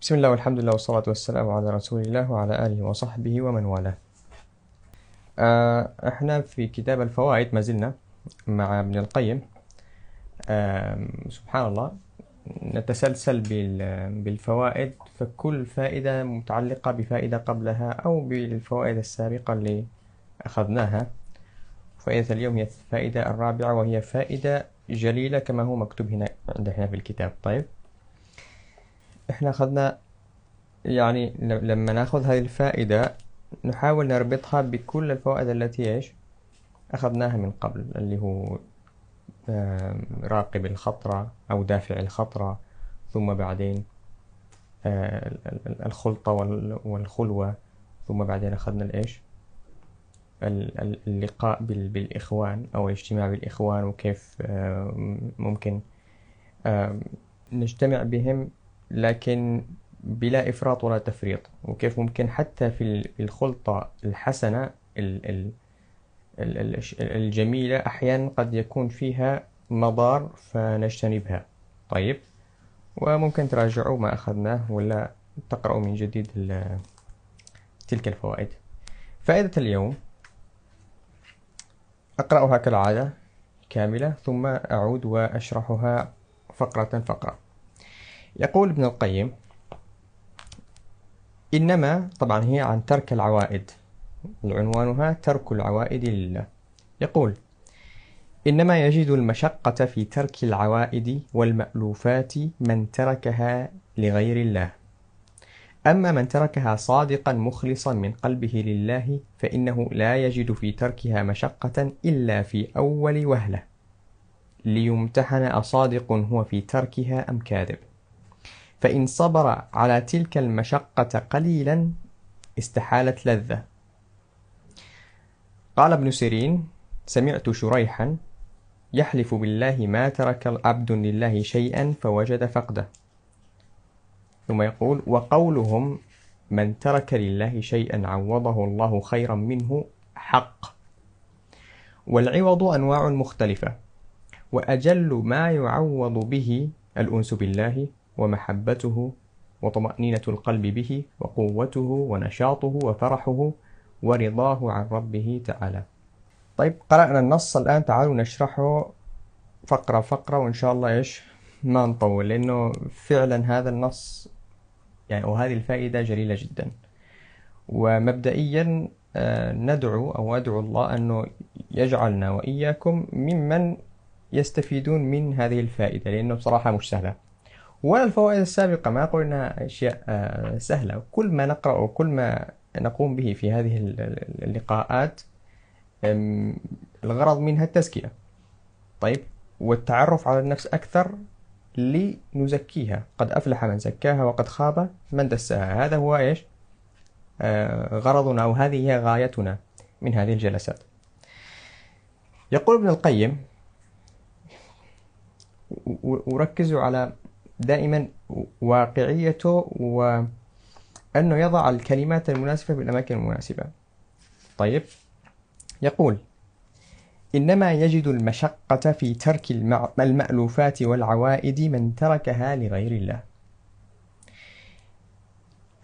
بسم الله والحمد لله والصلاة والسلام على رسول الله وعلى آله وصحبه ومن والاه. آه، إحنا في كتاب الفوائد ما زلنا مع ابن القيم. سبحان الله نتسلسل بال- بالفوائد فكل فائدة متعلقة بفائدة قبلها أو بالفوائد السابقة اللي أخذناها. فائدة اليوم هي الفائدة الرابعة وهي فائدة جليلة كما هو مكتوب هنا عندنا في الكتاب. طيب. إحنا أخذنا يعني لما ناخذ هذه الفائدة نحاول نربطها بكل الفوائد التي إيش؟ أخذناها من قبل اللي هو راقب الخطرة أو دافع الخطرة ثم بعدين آه، ال- ال- الخلطة وال- والخلوة ثم بعدين أخذنا الإيش ال- ال- اللقاء بال- بالإخوان أو الاجتماع بالإخوان وكيف ممكن نجتمع بهم لكن بلا إفراط ولا تفريط. وكيف ممكن حتى في ال- في الخلطة الحسنة الجميلة أحيانا قد يكون فيها مضار فنجتنبها. طيب وممكن تراجعوا ما أخذناه ولا تقرأوا من جديد تلك الفوائد. فائدة اليوم أقرأها كالعادة كاملة ثم أعود وأشرحها فقرة فقرة. يقول ابن القيم إنما طبعا هي عن ترك العوائد. عنوانها ترك العوائد لله. يقول إنما يجد المشقة في ترك العوائد والمألوفات من تركها لغير الله. أما من تركها صادقا مخلصا من قلبه لله فإنه لا يجد في تركها مشقة إلا في أول وهلة. ليمتحن أصادق هو في تركها أم كاذب. فإن صبر على تلك المشقة قليلا استحالت لذة. قال ابن سيرين سمعت شريحا يحلف بالله ما ترك عبد لله شيئا فوجد فقده. ثم يقول وقولهم من ترك لله شيئا عوضه الله خيرا منه حق. والعوض أنواع مختلفة وأجل ما يعوض به الأنس بالله ومحبته وطمأنينة القلب به وقوته ونشاطه وفرحه ورضاه عن ربه تعالى. طيب قرأنا النص الآن. تعالوا نشرحه فقرة فقرة وإن شاء الله إيش؟ ما نطول لأنه فعلا هذا النص يعني وهذه الفائدة جليلة جدا. ومبدئيا آه، ندعو أو أدعو الله أنه يجعلنا وإياكم ممن يستفيدون من هذه الفائدة لأنه بصراحة مش سهلة. ولا الفوائد السابقة ما أقول إنها أشياء آه، سهلة. كل ما نقرأ وكل ما نقوم به في هذه ال- ال- اللقاءات الغرض منها التزكية. طيب والتعرف على النفس أكثر لنزكيها. قد أفلح من زكاها وقد خاب من دساها. هذا هو إيش؟ آه، غرضنا أو هذه هي غايتنا من هذه الجلسات. يقول ابن القيم وركزوا على دائما واقعيته وأنه يضع الكلمات المناسبة في الأماكن المناسبة. طيب يقول إنما يجد المشقة في ترك المألوفات والعوائد من تركها لغير الله.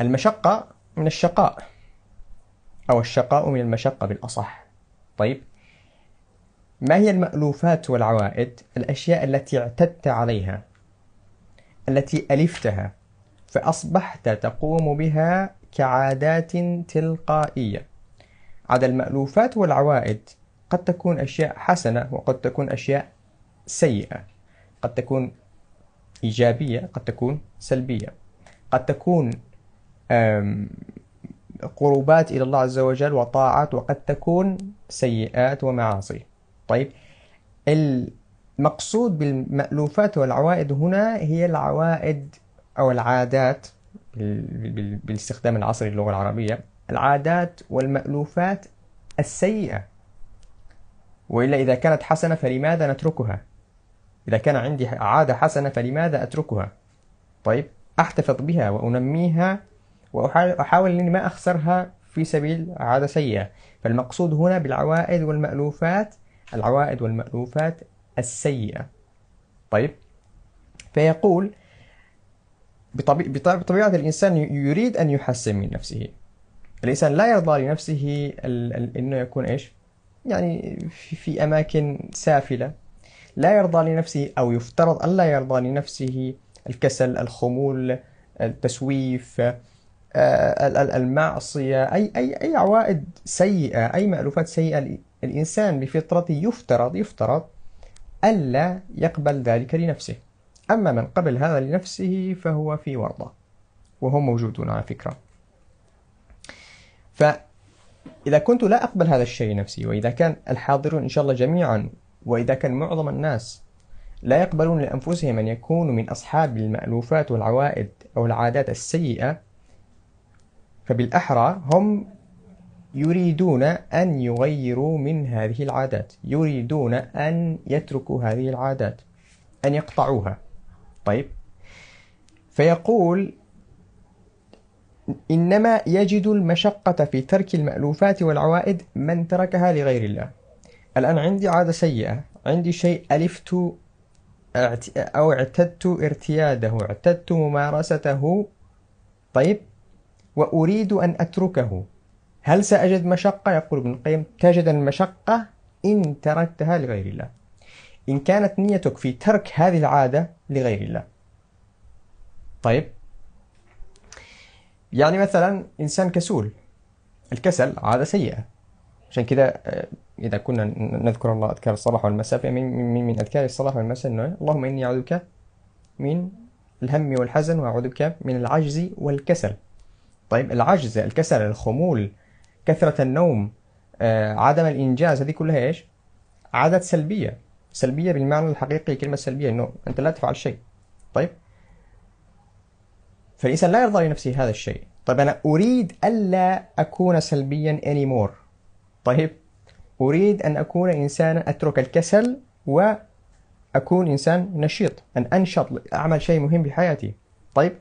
المشقة من الشقاء أو الشقاء من المشقة بالأصح. طيب ما هي المألوفات والعوائد؟ الأشياء التي اعتدت عليها. التي ألفتها فأصبحت تقوم بها كعادات تلقائية. عدا المألوفات والعوائد قد تكون أشياء حسنة وقد تكون أشياء سيئة. قد تكون إيجابية قد تكون سلبية. قد تكون قربات إلى الله عز وجل وطاعات وقد تكون سيئات ومعاصي. طيب المقصود بالمألوفات والعوائد هنا هي العوائد أو العادات بال- بال- بالاستخدام العصري للغة العربية. العادات والمألوفات السيئة. وإلا إذا كانت حسنة فلماذا نتركها؟ إذا كان عندي عادة حسنة فلماذا أتركها؟ طيب أحتفظ بها وأنميها وأحاول أحاول أني ما أخسرها في سبيل عادة سيئة. فالمقصود هنا بالعوائد والمألوفات العوائد والمألوفات السيئة. طيب. فيقول بطبيعة الإنسان يريد أن يحسن من نفسه. الإنسان لا يرضى لنفسه أنه يكون إيش؟ يعني في أماكن سافلة. لا يرضى لنفسه أو يفترض أن لا يرضى لنفسه الكسل الخمول التسويف آه، المعصية أي أي أي عوائد سيئة أي مألوفات سيئة الإنسان بفطرته يفترض يفترض ألا يقبل ذلك لنفسه. أما من قبل هذا لنفسه فهو في ورطة وهم موجودون على فكرة. فإذا كنت لا أقبل هذا الشيء لنفسي وإذا كان الحاضرون إن شاء الله جميعا وإذا كان معظم الناس لا يقبلون لأنفسهم أن يكونوا من أصحاب المألوفات والعوائد أو العادات السيئة فبالأحرى هم يريدون أن يغيروا من هذه العادات يريدون أن يتركوا هذه العادات أن يقطعوها. طيب. فيقول إنما يجد المشقة في ترك المألوفات والعوائد من تركها لغير الله. الآن عندي عادة سيئة. عندي شيء ألفت أو اعتدت ارتياده اعتدت ممارسته. طيب. وأريد أن أتركه. هل سأجد مشقة؟ يقول ابن القيم تجد المشقة إن تركتها لغير الله. إن كانت نيتك في ترك هذه العادة لغير الله. طيب. يعني مثلا إنسان كسول. الكسل عادة سيئة. عشان كذا آه، إذا كنا نذكر الله أذكار الصباح والمساء من, من أذكار الصباح والمساء إنه اللهم إني أعوذ بك من الهم والحزن وأعوذ بك من العجز والكسل. طيب العجز الكسل الخمول كثرة النوم آه، عدم الإنجاز هذه كلها إيش؟ عادات سلبية. سلبية بالمعنى الحقيقي كلمة سلبية إنه أنت لا تفعل شيء. طيب؟ فالإنسان لا يرضى لنفسه هذا الشيء. طيب أنا أريد ألا أكون سلبيا anymore. طيب أريد أن أكون إنسانا أترك الكسل وأكون إنسان نشيط أن أنشط أعمل شيء مهم بحياتي طيب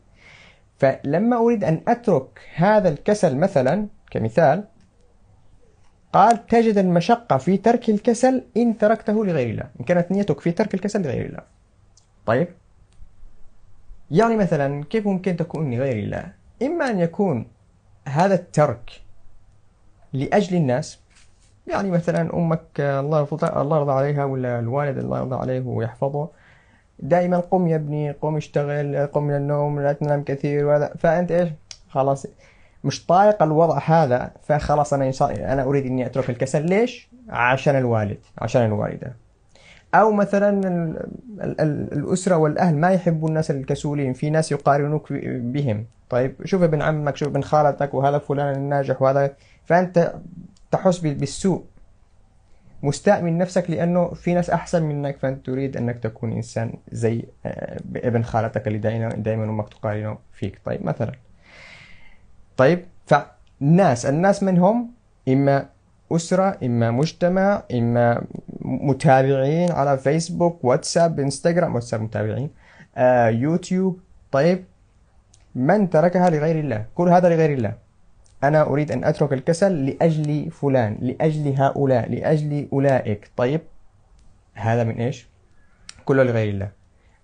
فلما أريد أن أترك هذا الكسل مثلا كمثال قال تجد المشقة في ترك الكسل إن تركته لغير الله. إن كانت نيتك في ترك الكسل لغير الله. طيب. يعني مثلا كيف ممكن تكون لغير الله؟ إما أن يكون هذا الترك لأجل الناس. يعني مثلا أمك الله الله يرضى عليها ولا الوالد الله يرضى عليه ويحفظه. دائما قم يا ابني قم اشتغل قم من النوم لا تنام كثير وهذا. فأنت إيش؟ خلاص. مش طايق الوضع هذا فخلاص أنا أنا أريد إني أترك الكسل. ليش؟ عشان الوالد عشان الوالدة. أو مثلا الأسرة والأهل ما يحبوا الناس الكسولين في ناس يقارنوك بهم. طيب شوف ابن عمك شوف ابن خالتك وهذا فلان الناجح وهذا. فأنت تحس بالسوء. مستاء من نفسك لأنه في ناس أحسن منك فأنت تريد أنك تكون إنسان زي آه، ابن خالتك اللي دائما دائما أمك تقارنه فيك. طيب مثلا. طيب فالناس الناس منهم إما أسرة إما مجتمع إما متابعين على فيسبوك واتساب إنستغرام واتساب متابعين آه يوتيوب. طيب من تركها لغير الله؟ كل هذا لغير الله. أنا أريد أن أترك الكسل لأجل فلان لأجل هؤلاء لأجل أولئك. طيب هذا من إيش؟ كله لغير الله.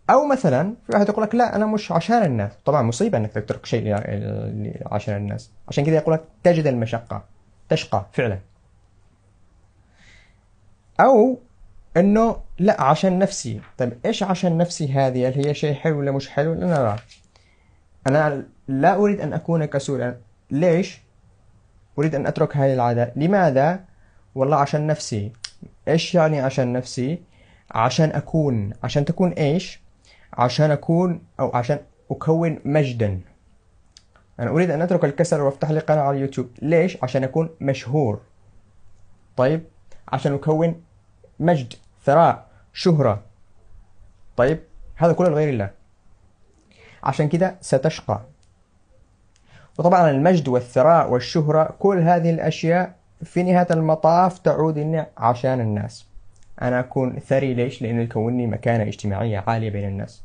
أو مثلا في واحد يقول لك لا أنا مش عشان الناس. طبعا مصيبة أنك تترك شيء عشان الناس. عشان كذا يقول لك تجد المشقة تشقى فعلا. أو أنه لا عشان نفسي. طيب إيش عشان نفسي هذه؟ هل هي شيء حلو ولا مش حلو؟ لا لا. أنا لا أريد أن أكون كسولا ليش؟ أريد أن أترك هذه العادة. لماذا؟ والله عشان نفسي. إيش يعني عشان نفسي؟ عشان أكون. عشان تكون إيش؟ عشان أكون أو عشان أكون مجدا. أنا أريد أن أترك الكسل وأفتح لي قناة على اليوتيوب. ليش؟ عشان أكون مشهور. طيب؟ عشان أكون مجد ثراء شهرة. طيب؟ هذا كله لغير الله. عشان كده ستشقى. وطبعا المجد والثراء والشهرة كل هذه الأشياء في نهاية المطاف تعود عشان الناس. أنا أكون ثري ليش؟ لأنه يكونني مكانة اجتماعية عالية بين الناس.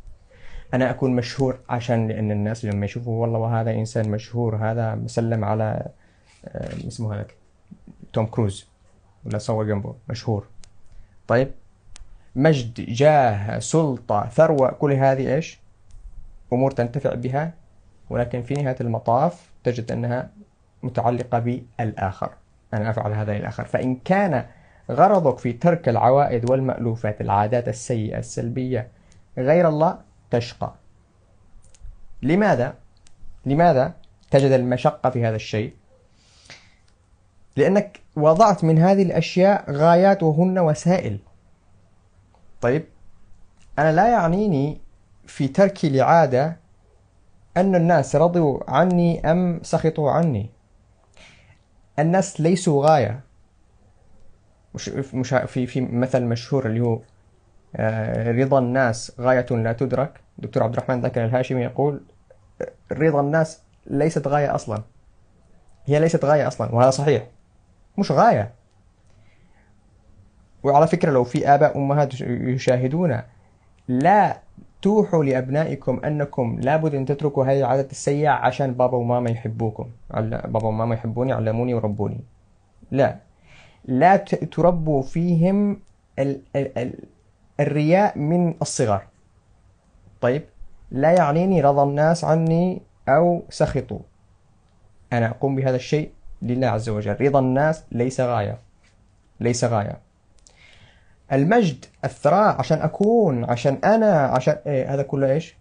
أنا أكون مشهور عشان لأن الناس لما يشوفوا والله وهذا إنسان مشهور هذا مسلم على آه، اسمه هذاك؟ توم كروز. ولا صور جنبه مشهور. طيب. مجد جاه سلطة ثروة كل هذه إيش؟ أمور تنتفع بها. ولكن في نهاية المطاف تجد أنها متعلقة بالآخر. أنا أفعل هذا للآخر فإن كان غرضك في ترك العوائد والمألوفات العادات السيئة السلبية. غير الله تشقى. لماذا؟ لماذا تجد المشقة في هذا الشيء؟ لأنك وضعت من هذه الأشياء غايات وهن وسائل. طيب أنا لا يعنيني في تركي لعادة أن الناس رضوا عني أم سخطوا عني. الناس ليسوا غاية. مش مش في في مثل مشهور اللي هو آه، رضا الناس غاية لا تدرك. دكتور عبد الرحمن ذاكر الهاشمي يقول رضا الناس ليست غاية أصلا. هي ليست غاية أصلا وهذا صحيح. مش غاية. وعلى فكرة لو في آباء أمهات يشاهدون لا توحوا لأبنائكم أنكم لابد أن تتركوا هذه العادات السيئة عشان بابا وماما يحبوكم. بابا وماما يحبوني علموني وربوني. لا. لا تربوا فيهم ال ال ال الرياء من الصغر. طيب لا يعنيني رضا الناس عني أو سخطوا. أنا أقوم بهذا الشيء لله عز وجل. رضا الناس ليس غاية. ليس غاية. المجد الثراء عشان أكون عشان أنا عشان إيه هذا كله إيش؟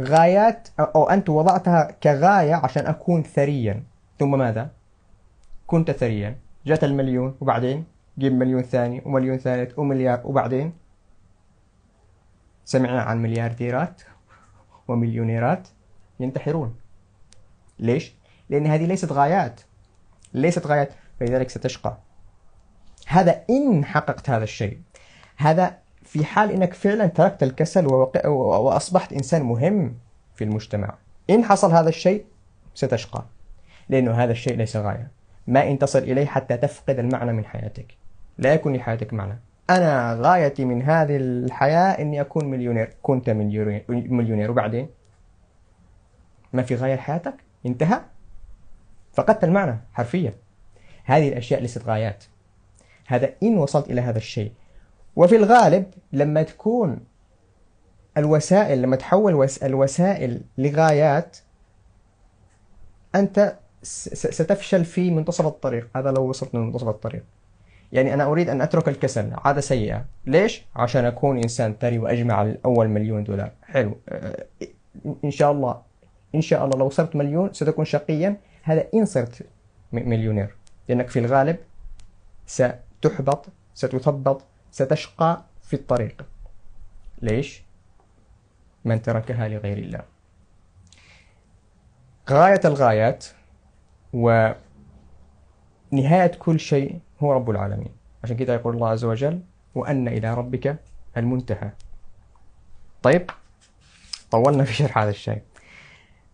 غايات أو أنت وضعتها كغاية عشان أكون ثريا. ثم ماذا؟ كنت ثريا. جاءت المليون وبعدين جيب مليون ثاني ومليون ثالث ومليار وبعدين. سمعنا عن مليارديرات ومليونيرات ينتحرون. ليش؟ لأن هذه ليست غايات. ليست غايات فلذلك ستشقى. هذا إن حققت هذا الشيء. هذا في حال إنك فعلا تركت الكسل وأصبحت إنسان مهم في المجتمع. إن حصل هذا الشيء ستشقى. لأنه هذا الشيء ليس غاية. ما إن تصل إليه حتى تفقد المعنى من حياتك. لا يكون لحياتك معنى. أنا غايتي من هذه الحياة إني أكون مليونير. كنت مليونير وبعدين؟ ما في غاية لحياتك؟ انتهى. فقدت المعنى حرفيا. هذه الأشياء ليست غايات. هذا إن وصلت إلى هذا الشيء. وفي الغالب لما تكون الوسائل لما تحول الوسائل لغايات أنت ستفشل في منتصف الطريق. هذا لو وصلت من منتصف الطريق. يعني أنا أريد أن أترك الكسل. عادة سيئة. ليش؟ عشان أكون إنسان ثري وأجمع الأول مليون دولار. حلو. أه، إن شاء الله إن شاء الله لو صرت مليون ستكون شقيا. هذا إن صرت مليونير. لأنك في الغالب ستحبط ستثبط ستشقى في الطريق. ليش؟ من تركها لغير الله. غاية الغايات ونهاية كل شيء هو رب العالمين. عشان كده يقول الله عز وجل وأن إلى ربك المنتهى. طيب طولنا في شرح هذا الشيء.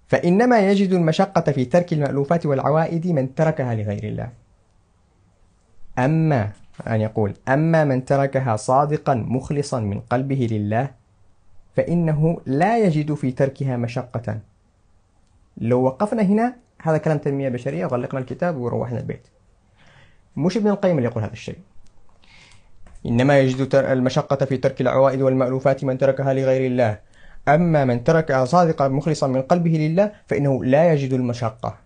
فإنما يجد المشقة في ترك المألوفات والعوائد من تركها لغير الله. أما أن يقول أما من تركها صادقا مخلصا من قلبه لله فإنه لا يجد في تركها مشقة. لو وقفنا هنا هذا كلام تنمية بشرية غلقنا الكتاب وروحنا البيت. مش ابن القيم اللي يقول هذا الشيء. إنما يجد المشقة في ترك العوائد والمألوفات من تركها لغير الله. أما من تركها صادقا مخلصا من قلبه لله فإنه لا يجد المشقة.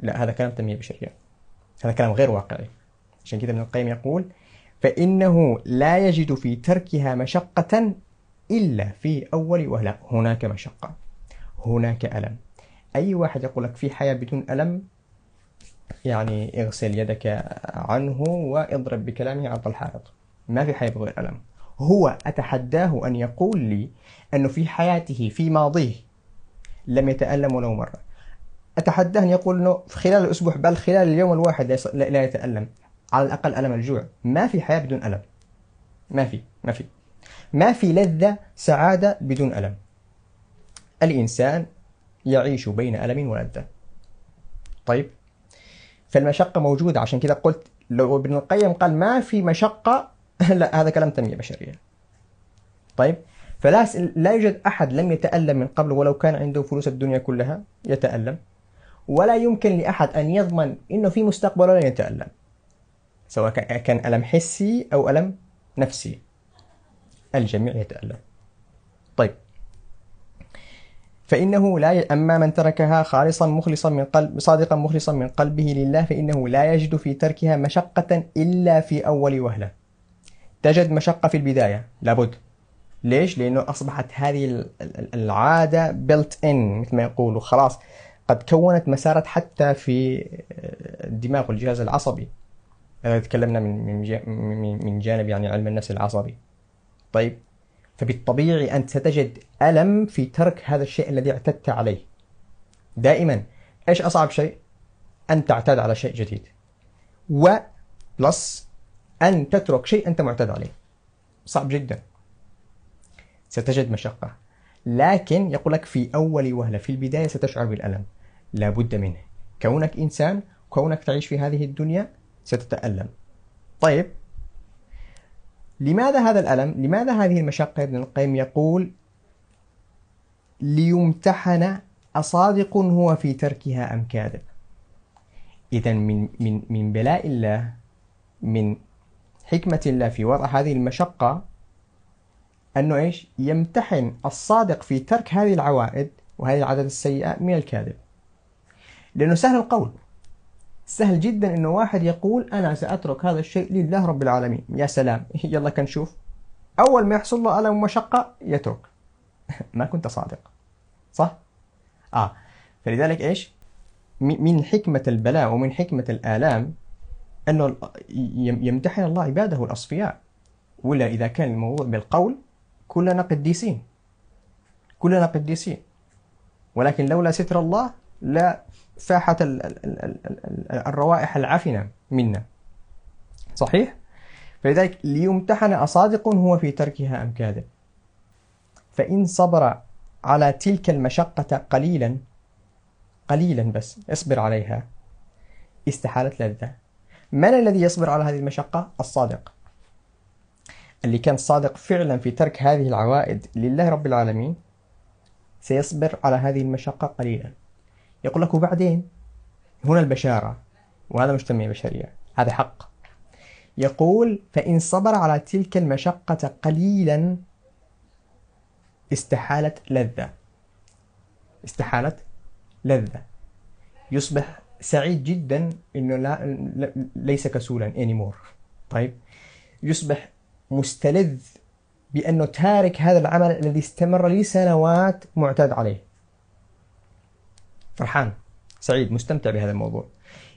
لا هذا كلام تنمية بشرية. هذا كلام غير واقعي. عشان كده ابن القيم يقول فإنه لا يجد في تركها مشقة إلا في أول وهلة هناك مشقة. هناك ألم. أي واحد يقول لك في حياة بدون ألم يعني اغسل يدك عنه واضرب بكلامه عرض الحائط ما في حياة بغير ألم. هو أتحداه أن يقول لي أنه في حياته في ماضيه لم يتألم ولو مرة. أتحداه أن يقول أنه خلال الأسبوع بل خلال اليوم الواحد لا يتألم. على الأقل ألم الجوع. ما في حياة بدون ألم. ما في ما في. ما في لذة سعادة بدون ألم. الإنسان يعيش بين ألم ولذة طيب. فالمشقة موجودة. عشان كذا قلت لو ابن القيم قال ما في مشقة لا هذا كلام تنمية بشرية. طيب. فلا لا يوجد أحد لم يتألم من قبل ولو كان عنده فلوس الدنيا كلها يتألم. ولا يمكن لأحد أن يضمن أنه في مستقبل لن يتألم. سواء كان ألم حسي أو ألم نفسي. الجميع يتألم. طيب. فإنه لا ي... أما من تركها خالصا مخلصا من قلب صادقا مخلصا من قلبه لله فإنه لا يجد في تركها مشقة إلا في أول وهلة. تجد مشقة في البداية لابد. ليش؟ لأنه أصبحت هذه العادة built in مثل ما يقولوا. خلاص قد كونت مسارات حتى في الدماغ والجهاز العصبي. إذا تكلمنا من من من جانب يعني علم النفس العصبي. طيب فبالطبيعي أنت ستجد ألم في ترك هذا الشيء الذي اعتدت عليه. دائما إيش أصعب شيء؟ أن تعتاد على شيء جديد. و plus أن تترك شيء أنت معتاد عليه. صعب جدا. ستجد مشقة. لكن يقول لك في أول وهلة في البداية ستشعر بالألم. لا بد منه. كونك إنسان كونك تعيش في هذه الدنيا ستتألم. طيب لماذا هذا الألم؟ لماذا هذه المشقة؟ ابن القيم يقول ليمتحن أصادق هو في تركها أم كاذب. إذا من من من بلاء الله من حكمة الله في وضع هذه المشقة أنه إيش؟ يمتحن الصادق في ترك هذه العوائد وهذه العادات السيئة من الكاذب. لأنه سهل القول. سهل جدا أنه واحد يقول أنا سأترك هذا الشيء لله رب العالمين. يا سلام. يلا كنشوف أول ما يحصل له ألم ومشقة يترك. ما كنت صادق. صح؟ آه. فلذلك إيش؟ من حكمة البلاء ومن حكمة الآلام أنه يمتحن الله عباده الأصفياء. ولا إذا كان الموضوع بالقول كلنا قديسين. كلنا قديسين. ولكن لولا ستر الله لا فاحت الروائح العفنة منا. صحيح؟ فلذلك ليمتحن أصادق هو في تركها أم كاذب. فإن صبر على تلك المشقة قليلا قليلا بس اصبر عليها. استحالت لذة. من الذي يصبر على هذه المشقة؟ الصادق. اللي كان صادق فعلا في ترك هذه العوائد لله رب العالمين سيصبر على هذه المشقة قليلا. يقول لك وبعدين؟ هنا البشارة وهذا مش تنمية بشرية هذا حق. يقول فإن صبر على تلك المشقة قليلا استحالت لذة. استحالت لذة. يصبح سعيد جدا إنه لا ليس كسولا anymore. طيب. يصبح مستلذ بأنه تارك هذا العمل الذي استمر لسنوات معتاد عليه. فرحان سعيد مستمتع بهذا الموضوع.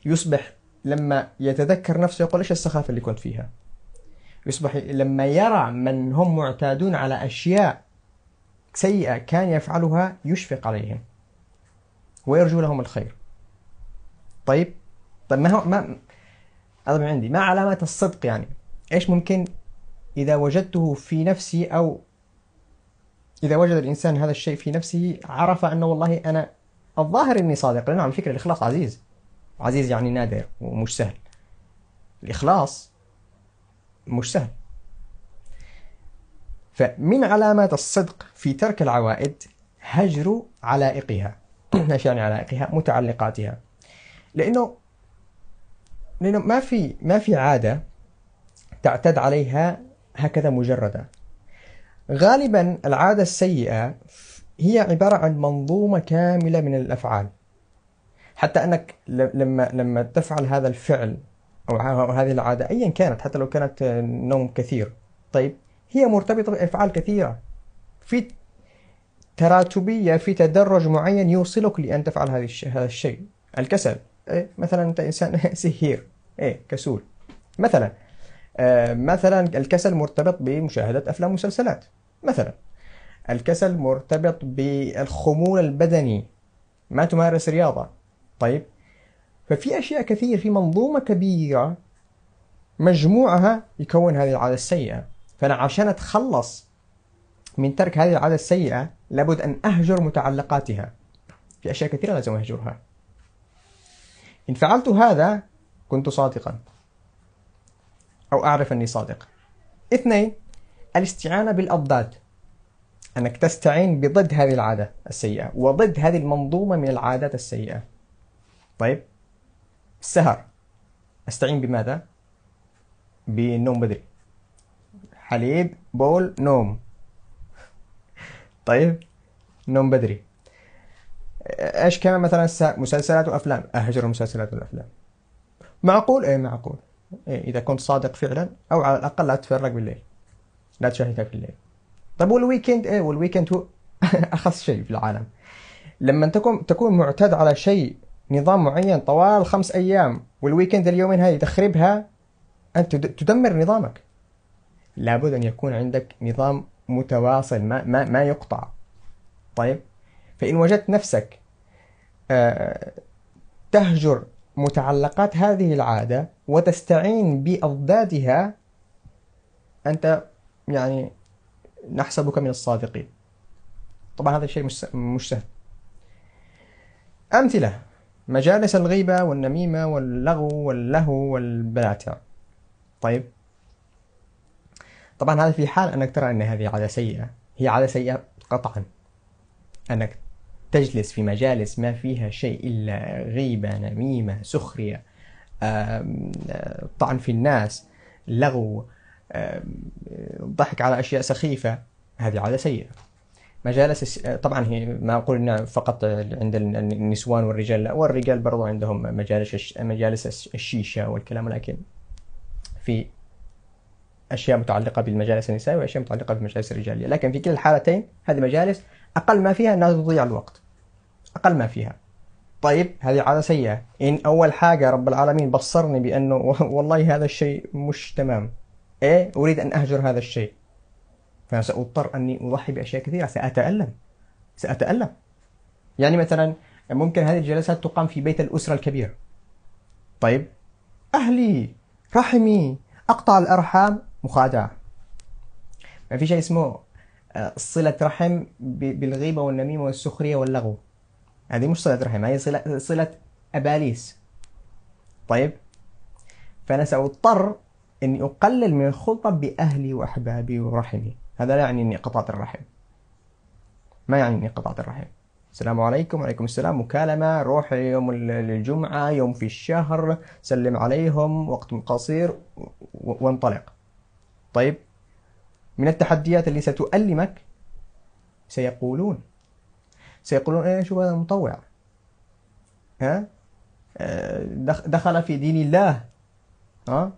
يصبح لما يتذكر نفسه يقول إيش السخافة اللي كنت فيها؟ يصبح لما يرى من هم معتادون على أشياء سيئة كان يفعلها يشفق عليهم ويرجو لهم الخير. طيب طيب ما هو ما هذا من عندي. ما علامات الصدق يعني؟ إيش ممكن إذا وجدته في نفسي أو إذا وجد الإنسان هذا الشيء في نفسه عرف أنه والله أنا الظاهر إني صادق لأنه على فكرة الإخلاص عزيز. عزيز يعني نادر ومش سهل. الإخلاص مش سهل. فمن علامات الصدق في ترك العوائد هجر علائقها. إيش يعني علائقها متعلقاتها. لأنه لأنه ما في ما في عادة تعتد عليها هكذا مجردة. غالبا العادة السيئة هي عبارة عن منظومة كاملة من الأفعال. حتى أنك لما لما تفعل هذا الفعل أو هذه العادة ايا كانت حتى لو كانت نوم كثير. طيب هي مرتبطة بأفعال كثيرة. في تراتبية في تدرج معين يوصلك لأن تفعل هذا الشيء. الكسل. إيه مثلا أنت إنسان سهير. إيه كسول. مثلا آه مثلا الكسل مرتبط بمشاهدة أفلام ومسلسلات. مثلا. الكسل مرتبط بالخمول البدني. ما تمارس رياضة. طيب. ففي أشياء كثير في منظومة كبيرة مجموعها يكون هذه العادة السيئة. فأنا عشان أتخلص من ترك هذه العادة السيئة لابد أن أهجر متعلقاتها. في أشياء كثيرة لازم أهجرها. إن فعلت هذا كنت صادقا. أو أعرف أني صادق. اثنين الاستعانة بالأضداد. أنك تستعين بضد هذه العادة السيئة وضد هذه المنظومة من العادات السيئة. طيب السهر. أستعين بماذا؟ بالنوم بدري. حليب بول نوم. طيب نوم بدري. إيش كمان مثلا مسلسلات وأفلام؟ أهجر المسلسلات والافلام معقول؟ إيه معقول. إيه إذا كنت صادق فعلا أو على الأقل لا تتفرج بالليل. لا تشاهدها في الليل. طيب وال weekend إيه؟ وال weekend هو أخص شيء في العالم. لما تكون تكون معتاد على شيء نظام معين طوال خمس أيام وال weekend اليومين هذه تخربها أنت تدمر نظامك. لابد أن يكون عندك نظام متواصل ما ما ما يقطع. طيب؟ فإن وجدت نفسك آه، تهجر متعلقات هذه العادة وتستعين بأضدادها أنت يعني نحسبك من الصادقين. طبعا هذا الشيء مش سهل. أمثلة. مجالس الغيبة والنميمة واللغو واللهو والبلاتع طيب. طبعا هذا في حال أنك ترى أن هذه عادة سيئة. هي عادة سيئة قطعا. أنك تجلس في مجالس ما فيها شيء إلا غيبة نميمة سخرية طعن في الناس لغو ضحك على أشياء سخيفة. هذه عادة سيئة. مجالس طبعا هي ما أقول إنها فقط عند النسوان والرجال لا والرجال برضو عندهم مجالس مجالس الشيشة والكلام ولكن في أشياء متعلقة بالمجالس النسائيه وأشياء متعلقة بالمجالس الرجالية. لكن في كلا الحالتين هذه مجالس أقل ما فيها أنها تضيع الوقت. أقل ما فيها. طيب هذه عادة سيئة. إن أول حاجة رب العالمين بصرني بأنه والله هذا الشيء مش تمام. إيه أريد أن أهجر هذا الشيء. فسأضطر أني أضحي بأشياء كثيرة. سأتألم. سأتألم. يعني مثلا ممكن هذه الجلسات تقام في بيت الأسرة الكبير. طيب أهلي رحمي أقطع الأرحام. مخادعة. ما في شيء اسمه آه، صلة رحم بالغيبة والنميمة والسخرية واللغو. هذه مش صلة رحم هي صلة, صلة أباليس. طيب فأنا سأضطر أني أقلل من الخلطة بأهلي وأحبابي ورحمي. هذا لا يعني أني قطعت الرحم. ما يعني أني قطعت الرحم. السلام عليكم. وعليكم السلام. مكالمة روح يوم الجمعة يوم في الشهر. سلم عليهم. وقت قصير. وانطلق. طيب. من التحديات اللي ستؤلمك؟ سيقولون. سيقولون شو هذا مطوع. ها؟ آه، دخل في دين الله. ها؟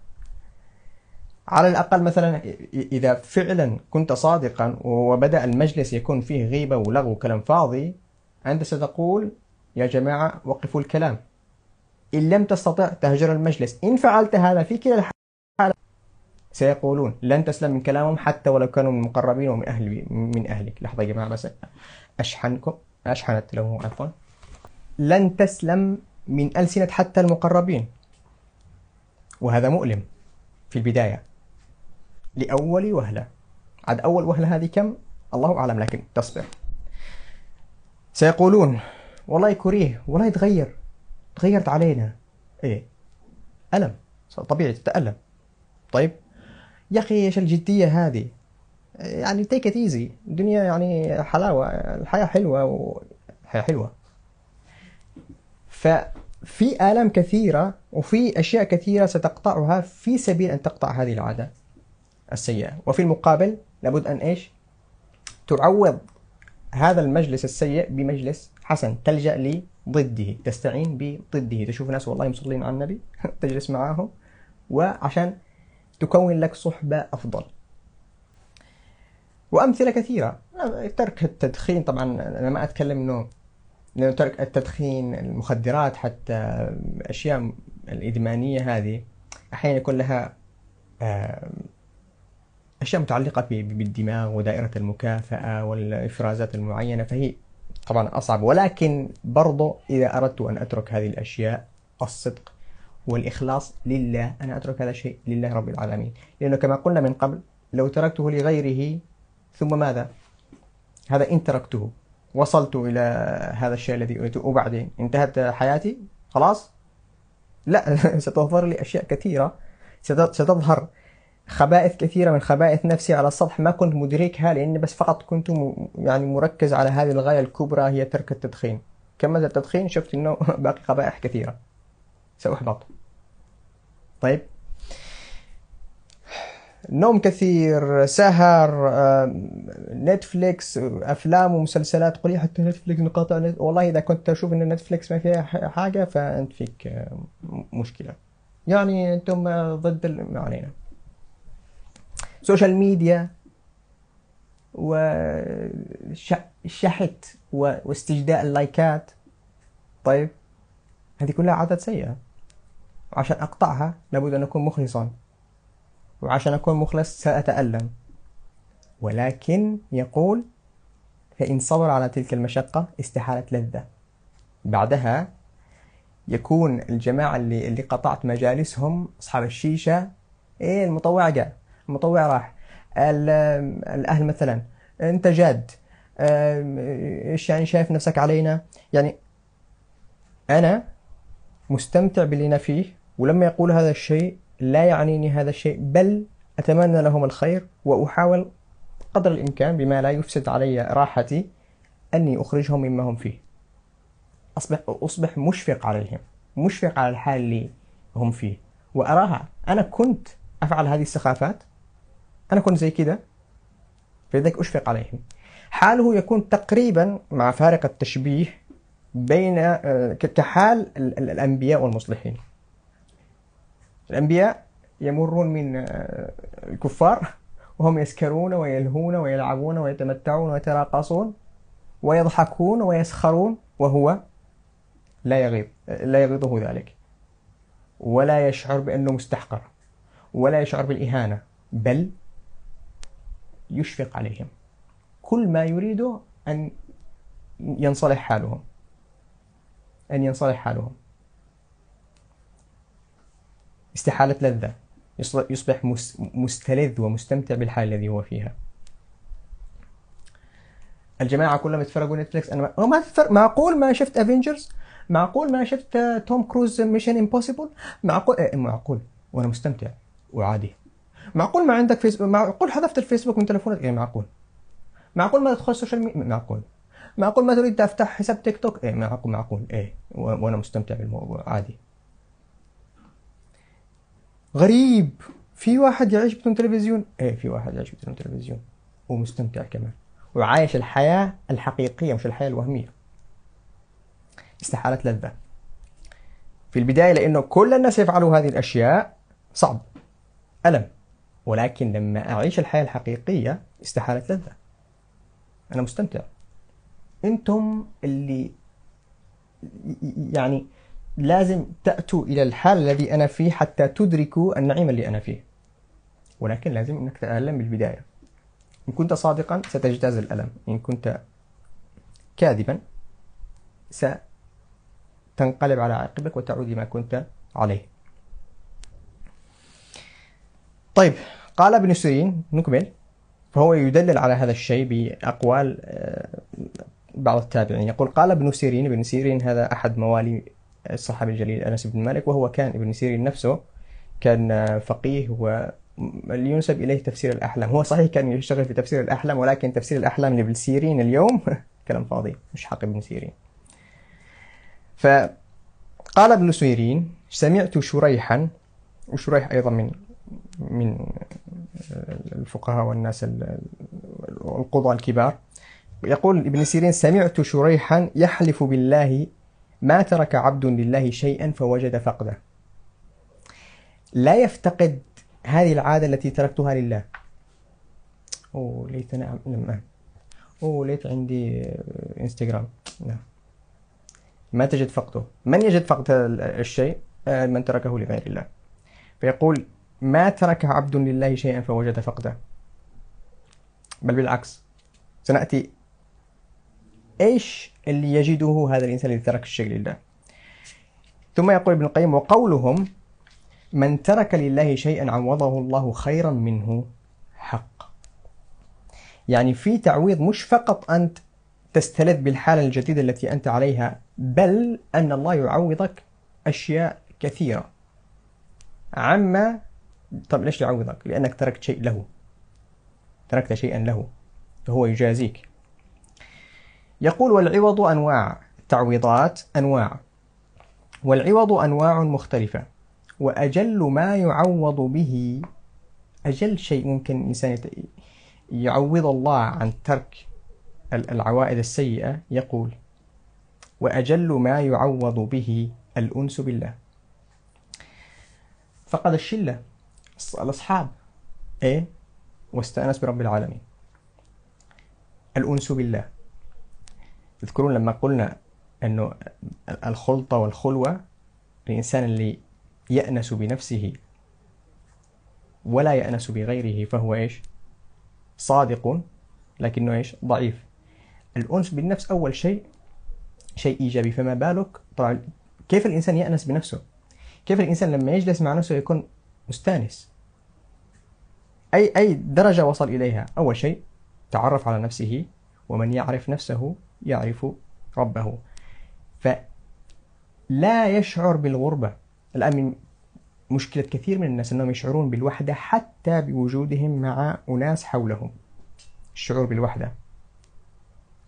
على الأقل مثلا إذا فعلا كنت صادقا وبدأ المجلس يكون فيه غيبة ولغو وكلام فاضي أنت ستقول يا جماعة وقفوا الكلام. إن لم تستطع تهجر المجلس. إن فعلت هذا في كلا الحالة سيقولون لن تسلم من كلامهم حتى ولو كانوا من المقربين ومن أهل من أهلك. لحظة يا جماعة بس أشحنكم أشحنت له عفوا. لن تسلم من ألسنة حتى المقربين. وهذا مؤلم في البداية. لأول وهلة. عاد أول وهلة هذه كم؟ الله أعلم لكن تصبر. سيقولون والله كوريه والله يتغير تغيرت علينا. إيه. ألم. طبيعي تتألم. طيب. يا أخي إيش الجدية هذه؟ يعني تيك ات ايزي الدنيا يعني حلاوة الحياة حلوة والحياة حلوة. ففي آلام كثيرة وفي أشياء كثيرة ستقطعها في سبيل أن تقطع هذه العادة. السيئة. وفي المقابل لابد أن إيش؟ تعوض هذا المجلس السيء بمجلس حسن. تلجأ لضده تستعين بضده. تشوف ناس والله مصلين على النبي تجلس معاهم وعشان تكون لك صحبة أفضل. وأمثلة كثيرة. ترك التدخين طبعا. أنا ما أتكلم أنه لأنه ترك التدخين المخدرات حتى الأشياء الإدمانية هذه. أحيانا يكون لها أشياء متعلقة بالدماغ ودائرة المكافأة والإفرازات المعينة فهي طبعا أصعب. ولكن برضو إذا أردت أن أترك هذه الأشياء الصدق والإخلاص لله أنا أترك هذا الشيء لله رب العالمين. لأنه كما قلنا من قبل لو تركته لغيره ثم ماذا؟ هذا إن تركته وصلت إلى هذا الشيء الذي أريده وبعدين انتهت حياتي خلاص؟ لا ستظهر لي أشياء كثيرة. ستظهر خبائث كثيرة من خبائث نفسي على السطح ما كنت مدركها لأني بس فقط كنت يعني مركز على هذه الغاية الكبرى هي ترك التدخين. كملت التدخين شفت أنه باقي قبائح كثيرة. سأحبط. طيب. نوم كثير سهر Netflix أفلام ومسلسلات. قولي حتى Netflix نقاطع نت... والله إذا كنت أشوف إن Netflix ما فيها حاجة فأنت فيك م- مشكلة. يعني أنتم ضد. ما علينا social media وشحت واستجداء اللايكات. طيب هذه كلها عادات سيئة. عشان أقطعها لابد أن أكون مخلصا. وعشان أكون مخلص سأتألم. ولكن يقول فإن صبر على تلك المشقة استحالت لذة. بعدها يكون الجماعة اللي اللي قطعت مجالسهم أصحاب الشيشة إيه المطوع جاء. المطوع راح. ال- الأهل مثلا أنت جاد إيش يعني شايف نفسك علينا؟ يعني أنا مستمتع باللي أنا فيه ولما يقول هذا الشيء لا يعنيني هذا الشيء بل أتمنى لهم الخير وأحاول قدر الإمكان بما لا يفسد علي راحتي أني أخرجهم مما هم فيه. أصبح أصبح مشفق عليهم مشفق على الحال اللي هم فيه. وأراها أنا كنت أفعل هذه السخافات أنا كنت زي كده فلذلك أشفق عليهم. حاله يكون تقريبا مع فارق التشبيه بين آه، كحال ال- ال- الأنبياء والمصلحين. الأنبياء يمرون من آه، الكفار وهم يسكرون ويلهون ويلعبون ويتمتعون ويتراقصون ويضحكون ويسخرون وهو لا يغيظ لا يغيظه ذلك. ولا يشعر بأنه مستحقر ولا يشعر بالإهانة بل يشفق عليهم. كل ما يريده أن ينصلح حالهم. أن ينصلح حالهم. استحالة لذة. يصبح مس- مستلذ ومستمتع بالحال الذي هو فيها. الجماعة كلهم يتفرجوا نتفليكس. أنا ما معقول ما شفت Avengers معقول ما شفت توم كروز Mission Impossible معقول إيه معقول. وأنا مستمتع. وعادي. معقول ما عندك فيسبوك معقول حذفت الفيسبوك من تلفونك إيه معقول. معقول ما تدخل ال social media معقول. معقول ما تريد تفتح حساب تيك توك إيه معقول معقول. إيه وأنا مستمتع بالموضوع. عادي. غريب. في واحد يعيش بدون تلفزيون؟ إيه في واحد يعيش بدون تلفزيون. ومستمتع كمان. وعايش الحياة الحقيقية مش الحياة الوهمية. استحالة لذة. في البداية لأنه كل الناس يفعلوا هذه الأشياء صعب. ألم. ولكن لما أعيش الحياة الحقيقية استحالة لذة. أنا مستمتع. أنتم اللي يعني لازم تأتوا إلى الحال الذي أنا فيه حتى تدركوا النعيم اللي أنا فيه. ولكن لازم أنك تتألم بالبداية. إن كنت صادقا ستجتاز الألم. إن كنت كاذبا ستنقلب على عقبك وتعود لما كنت عليه. طيب قال ابن سيرين نكمل. فهو يدلل على هذا الشيء بأقوال آه، بعض التابعين. يقول قال ابن سيرين ابن سيرين هذا أحد موالي الصحابي الجليل أنس بن مالك وهو كان ابن سيرين نفسه كان آه، فقيه واللي ينسب إليه تفسير الأحلام. هو صحيح كان يشتغل في تفسير الأحلام ولكن تفسير الأحلام لابن سيرين اليوم كلام فاضي مش حق ابن سيرين. فقال ابن سيرين سمعت شريحا وشريح أيضا من من الفقهاء والناس ال- القضاة الكبار. يقول ابن سيرين سمعت شريحا يحلف بالله ما ترك عبد لله شيئا فوجد فقده. لا يفتقد هذه العادة التي تركتها لله. أوه ليتني أعم- نعم. أوه ليت عندي انستغرام نعم. ما تجد فقده. من يجد فقد ال- الشيء؟ آه، من تركه لغير الله. فيقول ما ترك عبد لله شيئا فوجد فقده بل بالعكس سنأتي. إيش اللي يجده هذا الإنسان الذي ترك الشيء لله؟ ثم يقول ابن القيم وقولهم من ترك لله شيئا عوضه الله خيرا منه حق. يعني في تعويض مش فقط أنت تستلذ بالحالة الجديدة التي أنت عليها بل أن الله يعوضك أشياء كثيرة. عما طب ليش يعوضك؟ لأنك تركت شيء له. تركت شيئا له. فهو يجازيك. يقول والعوض أنواع. التعويضات أنواع. والعوض أنواع مختلفة. وأجل ما يعوض به. أجل شيء ممكن الإنسان يعوض الله عن ترك العوائد السيئة. يقول وأجل ما يعوض به الأنس بالله. فقد الشلة. الأصحاب. إيه؟ واستأنس برب العالمين. الأنس بالله. تذكرون لما قلنا أنه الخلطة والخلوة الإنسان اللي يأنس بنفسه ولا يأنس بغيره فهو إيش؟ صادق لكنه إيش؟ ضعيف. الأنس بالنفس أول شيء شيء إيجابي. فما بالك؟ طبعا كيف الإنسان يأنس بنفسه؟ كيف الإنسان لما يجلس مع نفسه يكون مستانس. أي أي درجة وصل إليها؟ أول شيء تعرف على نفسه ومن يعرف نفسه يعرف ربه. فلا يشعر بالغربة. الآن من مشكلة كثير من الناس أنهم يشعرون بالوحدة حتى بوجودهم مع أناس حولهم. الشعور بالوحدة.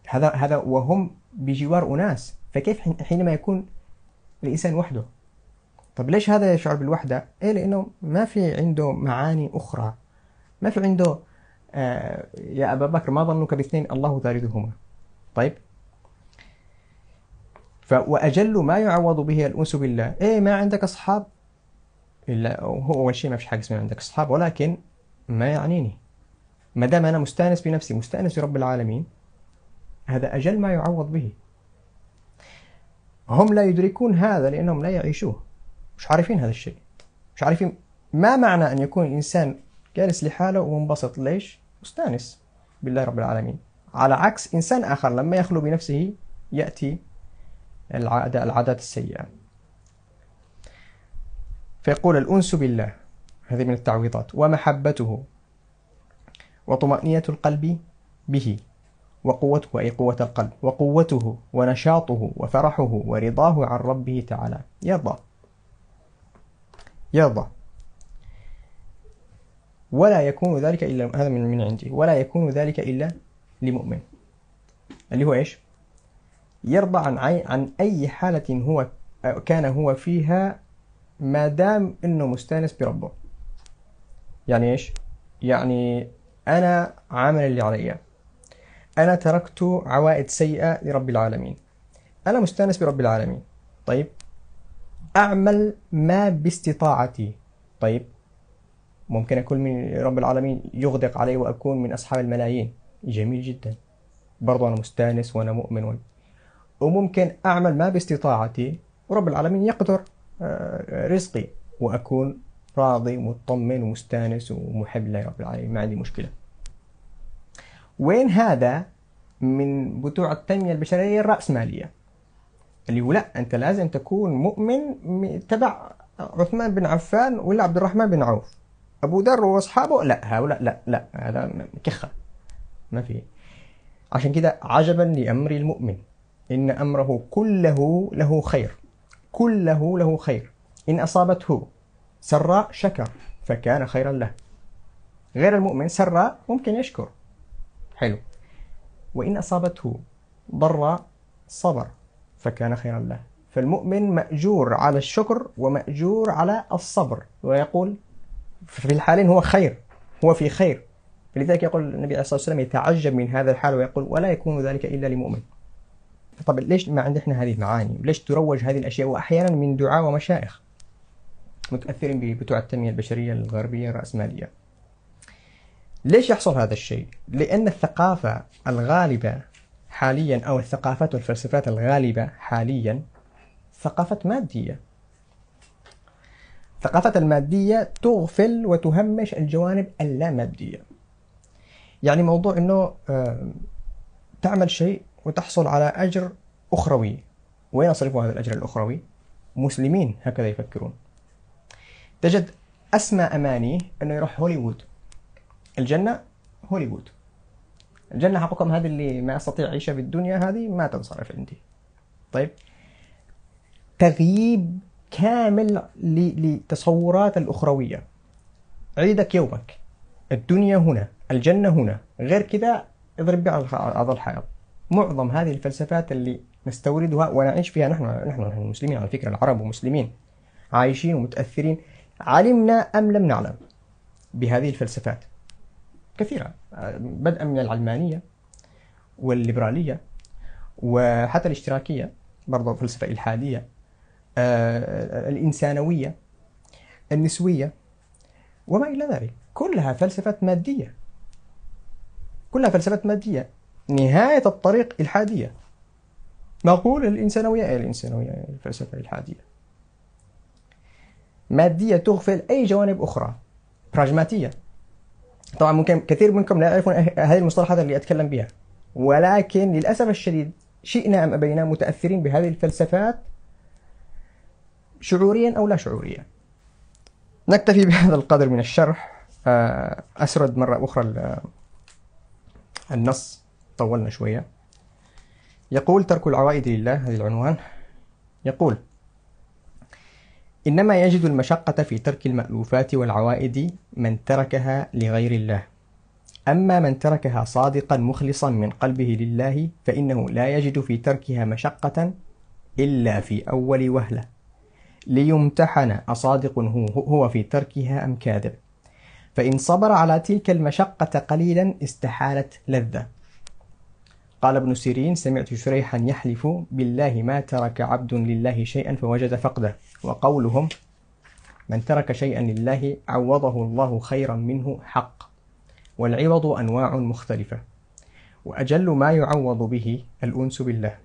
هذا هذا وهم بجوار أناس. فكيف حينما يكون الإنسان وحده؟ طب ليش هذا يشعر بالوحدة؟ إيه لأنه ما في عنده معاني أخرى. ما في عنده آه يا أبا بكر ما ظنك باثنين الله ثالثهما. طيب. وأجل ما يعوض به الأنس بالله. إيه ما عندك أصحاب؟ إلا هو أول شيء ما فيش حاجة اسمها عندك أصحاب ولكن ما يعنيني. ما دام أنا مستأنس بنفسي مستأنس برب العالمين هذا أجل ما يعوض به. هم لا يدركون هذا لأنهم لا يعيشوه. مش عارفين هذا الشيء. مش عارفين ما معنى أن يكون الإنسان جالس لحاله ومنبسط؟ ليش؟ مستانس بالله رب العالمين. على عكس إنسان آخر لما يخلو بنفسه يأتي العادات السيئة. فيقول الأنس بالله. هذه من التعويضات. ومحبته. وطمأنينة القلب به. وقوته أي قوة القلب. وقوته ونشاطه وفرحه ورضاه عن ربه تعالى. يرضى يرضى ولا يكون ذلك إلا هذا من من عندي. ولا يكون ذلك إلا لمؤمن. اللي هو إيش؟ يرضى عن عن أي حالة هو كان هو فيها ما دام إنه مستأنس بربه. يعني إيش؟ يعني أنا عامل اللي علي. أنا تركت عوائد سيئة لرب العالمين. أنا مستأنس برب العالمين. طيب؟ أعمل ما باستطاعتي. طيب ممكن أكون من رب العالمين يغدق علي وأكون من أصحاب الملايين. جميل جدا. برضو أنا مستأنس وأنا مؤمن. و... وممكن أعمل ما باستطاعتي. ورب العالمين يقدر آه، رزقي. وأكون راضي ومطمن ومستانس ومحب لله رب العالمين. ما عندي مشكلة. وين هذا؟ من بتوع التنمية البشرية الرأسمالية. اللي لا أنت لازم تكون مؤمن تبع عثمان بن عفان ولا عبد الرحمن بن عوف. أبو ذر وأصحابه لا هؤلاء لا لا هذا كخة. ما في. عشان كده عجبا لأمر المؤمن. إن أمره كله له خير. كله له خير. إن أصابته سراء شكر فكان خيرا له. غير المؤمن سراء ممكن يشكر. حلو. وإن أصابته ضراء صبر. فكان خيرا له. فالمؤمن مأجور على الشكر ومأجور على الصبر. ويقول في الحالين هو خير هو في خير. فلذلك يقول النبي عليه الصلاة والسلام يتعجب من هذا الحال ويقول ولا يكون ذلك إلا لمؤمن. طب ليش ما عندنا هذه المعاني؟ ليش تروج هذه الأشياء؟ وأحيانا من دعاء ومشايخ متأثرين بتوع التنمية البشرية الغربية الرأسمالية. ليش يحصل هذا الشيء؟ لأن الثقافة الغالبة حاليا أو الثقافات والفلسفات الغالبة حاليا ثقافة مادية. الثقافة المادية تغفل وتهمش الجوانب اللامادية. يعني موضوع أنه تعمل شيء وتحصل على أجر أخروي. وين أصرفوا هذا الأجر الأخروي؟ مسلمين هكذا يفكرون. تجد أسمى أماني أنه يروح هوليوود. الجنة هوليوود. الجنة حقكم هذه اللي ما أستطيع عيشها في الدنيا هذه ما تنصرف عندي. طيب. تغييب كامل لتصورات الأخروية. عيدك يومك. الدنيا هنا. الجنة هنا. غير كذا اضرب على الحائط معظم هذه الفلسفات اللي نستوردها ونعيش فيها نحن نحن المسلمين على فكرة العرب ومسلمين عايشين ومتأثرين. علمنا أم لم نعلم بهذه الفلسفات؟ كثيرة. بدءا من العلمانية والليبرالية وحتى الاشتراكية برضو فلسفة إلحادية. آه، الإنسانوية النسوية وما إلى ذلك. كلها فلسفات مادية. كلها فلسفات مادية. نهاية الطريق إلحادية. نقول الإنسانوية الإنسانوية الفلسفة الإلحادية. مادية تغفل أي جوانب أخرى. براجماتية طبعا ممكن كثير منكم لا يعرفون هذه المصطلحات اللي أتكلم بها. ولكن للأسف الشديد شئنا أم أبينا متأثرين بهذه الفلسفات شعوريا أو لا شعوريا. نكتفي بهذا القدر من الشرح. آه، أسرد مرة أخرى النص. طولنا شوية. يقول ترك العوائد لله هذه العنوان. يقول إنما يجد المشقة في ترك المألوفات والعوائد من تركها لغير الله. أما من تركها صادقا مخلصا من قلبه لله فإنه لا يجد في تركها مشقة إلا في أول وهلة. ليمتحن أصادق هو, في تركها أم كاذب. فإن صبر على تلك المشقة قليلا استحالت لذة. قال ابن سيرين سمعت شريحا يحلف بالله ما ترك عبد لله شيئا فوجد فقده. وقولهم من ترك شيئا لله عوضه الله خيرا منه حق والعوض أنواع مختلفة وأجل ما يعوض به الأنس بالله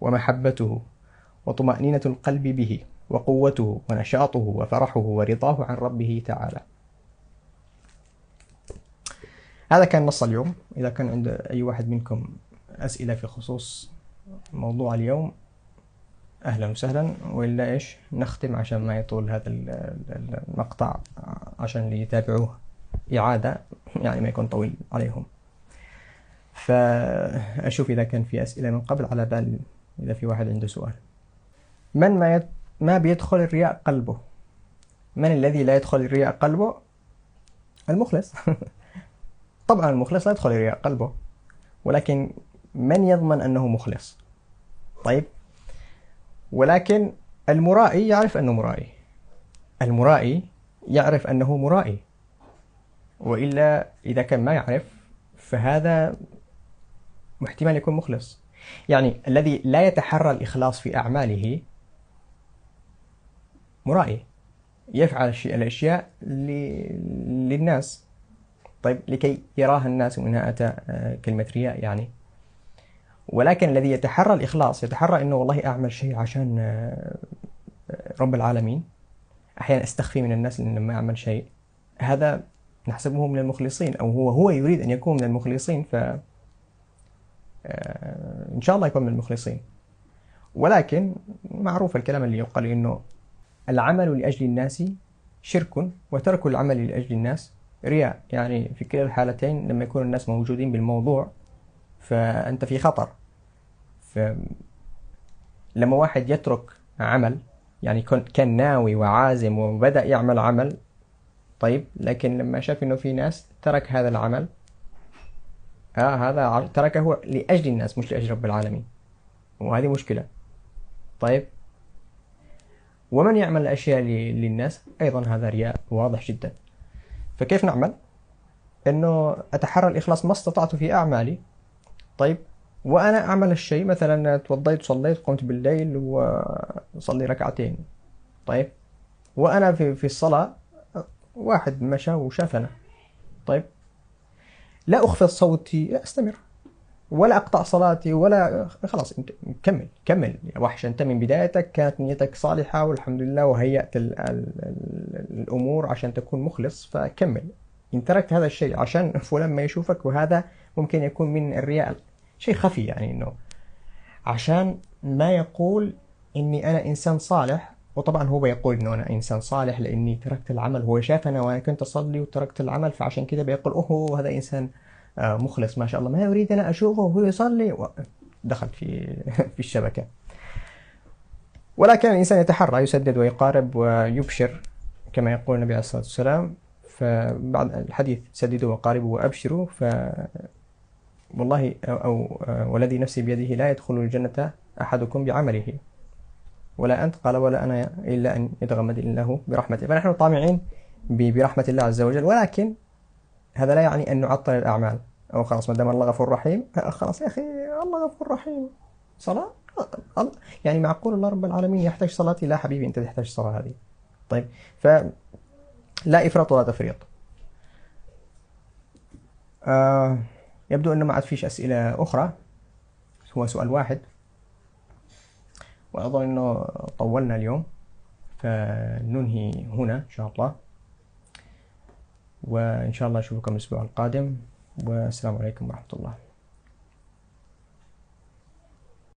ومحبته وطمأنينة القلب به وقوته ونشاطه وفرحه ورضاه عن ربه تعالى. هذا كان نص اليوم. إذا كان عند أي واحد منكم أسئلة في خصوص موضوع اليوم أهلا وسهلا. وإلا إيش؟ نختم عشان ما يطول هذا المقطع عشان اللي يتابعوه إعادة يعني ما يكون طويل عليهم. فأشوف إذا كان في أسئلة من قبل على بال إذا في واحد عنده سؤال. من ما يت... ما بيدخل الرياء قلبه؟ من الذي لا يدخل الرياء قلبه؟ المخلص. طبعا المخلص لا يدخل الرياء قلبه ولكن من يضمن أنه مخلص؟ طيب. ولكن المرائي يعرف أنه مرائي. المرائي يعرف أنه مرائي. وإلا إذا كان ما يعرف فهذا احتمال يكون مخلص. يعني الذي لا يتحرى الإخلاص في أعماله مرائي. يفعل الأشياء للناس. طيب لكي يراها الناس ومنها أتى آه، كلمة رياء يعني. ولكن الذي يتحرى الإخلاص يتحرى أنه والله أعمل شيء عشان آه، رب العالمين أحيانا أستخفي من الناس لما أعمل شيء. هذا نحسبه من المخلصين أو هو هو يريد أن يكون من المخلصين ف آه، إن شاء الله يكون من المخلصين. ولكن معروف الكلام اللي يقال إنه العمل لأجل الناس شرك وترك العمل لأجل الناس رياء. يعني في كلا الحالتين لما يكون الناس موجودين بالموضوع فأنت في خطر. لما واحد يترك عمل يعني كان ناوي وعازم وبدأ يعمل عمل طيب لكن لما شاف إنه في ناس ترك هذا العمل آه هذا تركه لأجل الناس مش لأجل رب العالمين. وهذه مشكلة. طيب. ومن يعمل الأشياء للناس؟ أيضا هذا رياء واضح جدا. فكيف نعمل؟ أنه أتحرى الإخلاص ما استطعت في أعمالي. طيب وأنا أعمل الشيء مثلا توضيت وصليت قمت بالليل وصلي ركعتين. طيب وأنا في, في الصلاة واحد مشى وشافنا. طيب لا أخفض صوتي لا أستمر. ولا أقطع صلاتي ولا خلاص أنت كمل كمل. يا وحش أنت من بدايتك كانت نيتك صالحة والحمد لله وهيأت ال ال ال الأمور عشان تكون مخلص فكمل. إن تركت هذا الشيء عشان فلان ما يشوفك وهذا ممكن يكون من الرياء شيء خفي يعني إنه عشان ما يقول إني أنا إنسان صالح وطبعا هو يقول إنه أنا إنسان صالح لإني تركت العمل. هو شافنا وأنا كنت أصلي وتركت العمل فعشان كذا بيقول أوه هذا إنسان مخلص ما شاء الله. ما يريد أنا أشوفه وهو يصلي. دخل في في الشبكة. ولكن الإنسان يتحرى يسدد ويقارب ويبشر كما يقول النبي عليه الصلاة والسلام. فبعد الحديث سددوا وقاربوا وابشروا ف والله أو, أو آه، والذي نفسي بيده لا يدخل الجنة أحدكم بعمله. ولا أنت؟ قال ولا أنا إلا أن يتغمد الله برحمته. فنحن طامعين برحمة الله عز وجل. ولكن هذا لا يعني أن نعطل الأعمال. أو خلاص ما دام الله غفور رحيم خلاص يا أخي الله غفور رحيم. صلاة؟ يعني معقول الله رب العالمين يحتاج صلاتي لا حبيبي أنت تحتاج الصلاة هذه. طيب فلا إفراط ولا تفريط. آه يبدو أنه ما عاد فيش أسئلة أخرى. هو سؤال واحد. وأظن أنه طولنا اليوم. فننهي هنا إن شاء الله. وإن شاء الله أشوفكم الأسبوع القادم. والسلام عليكم ورحمة الله.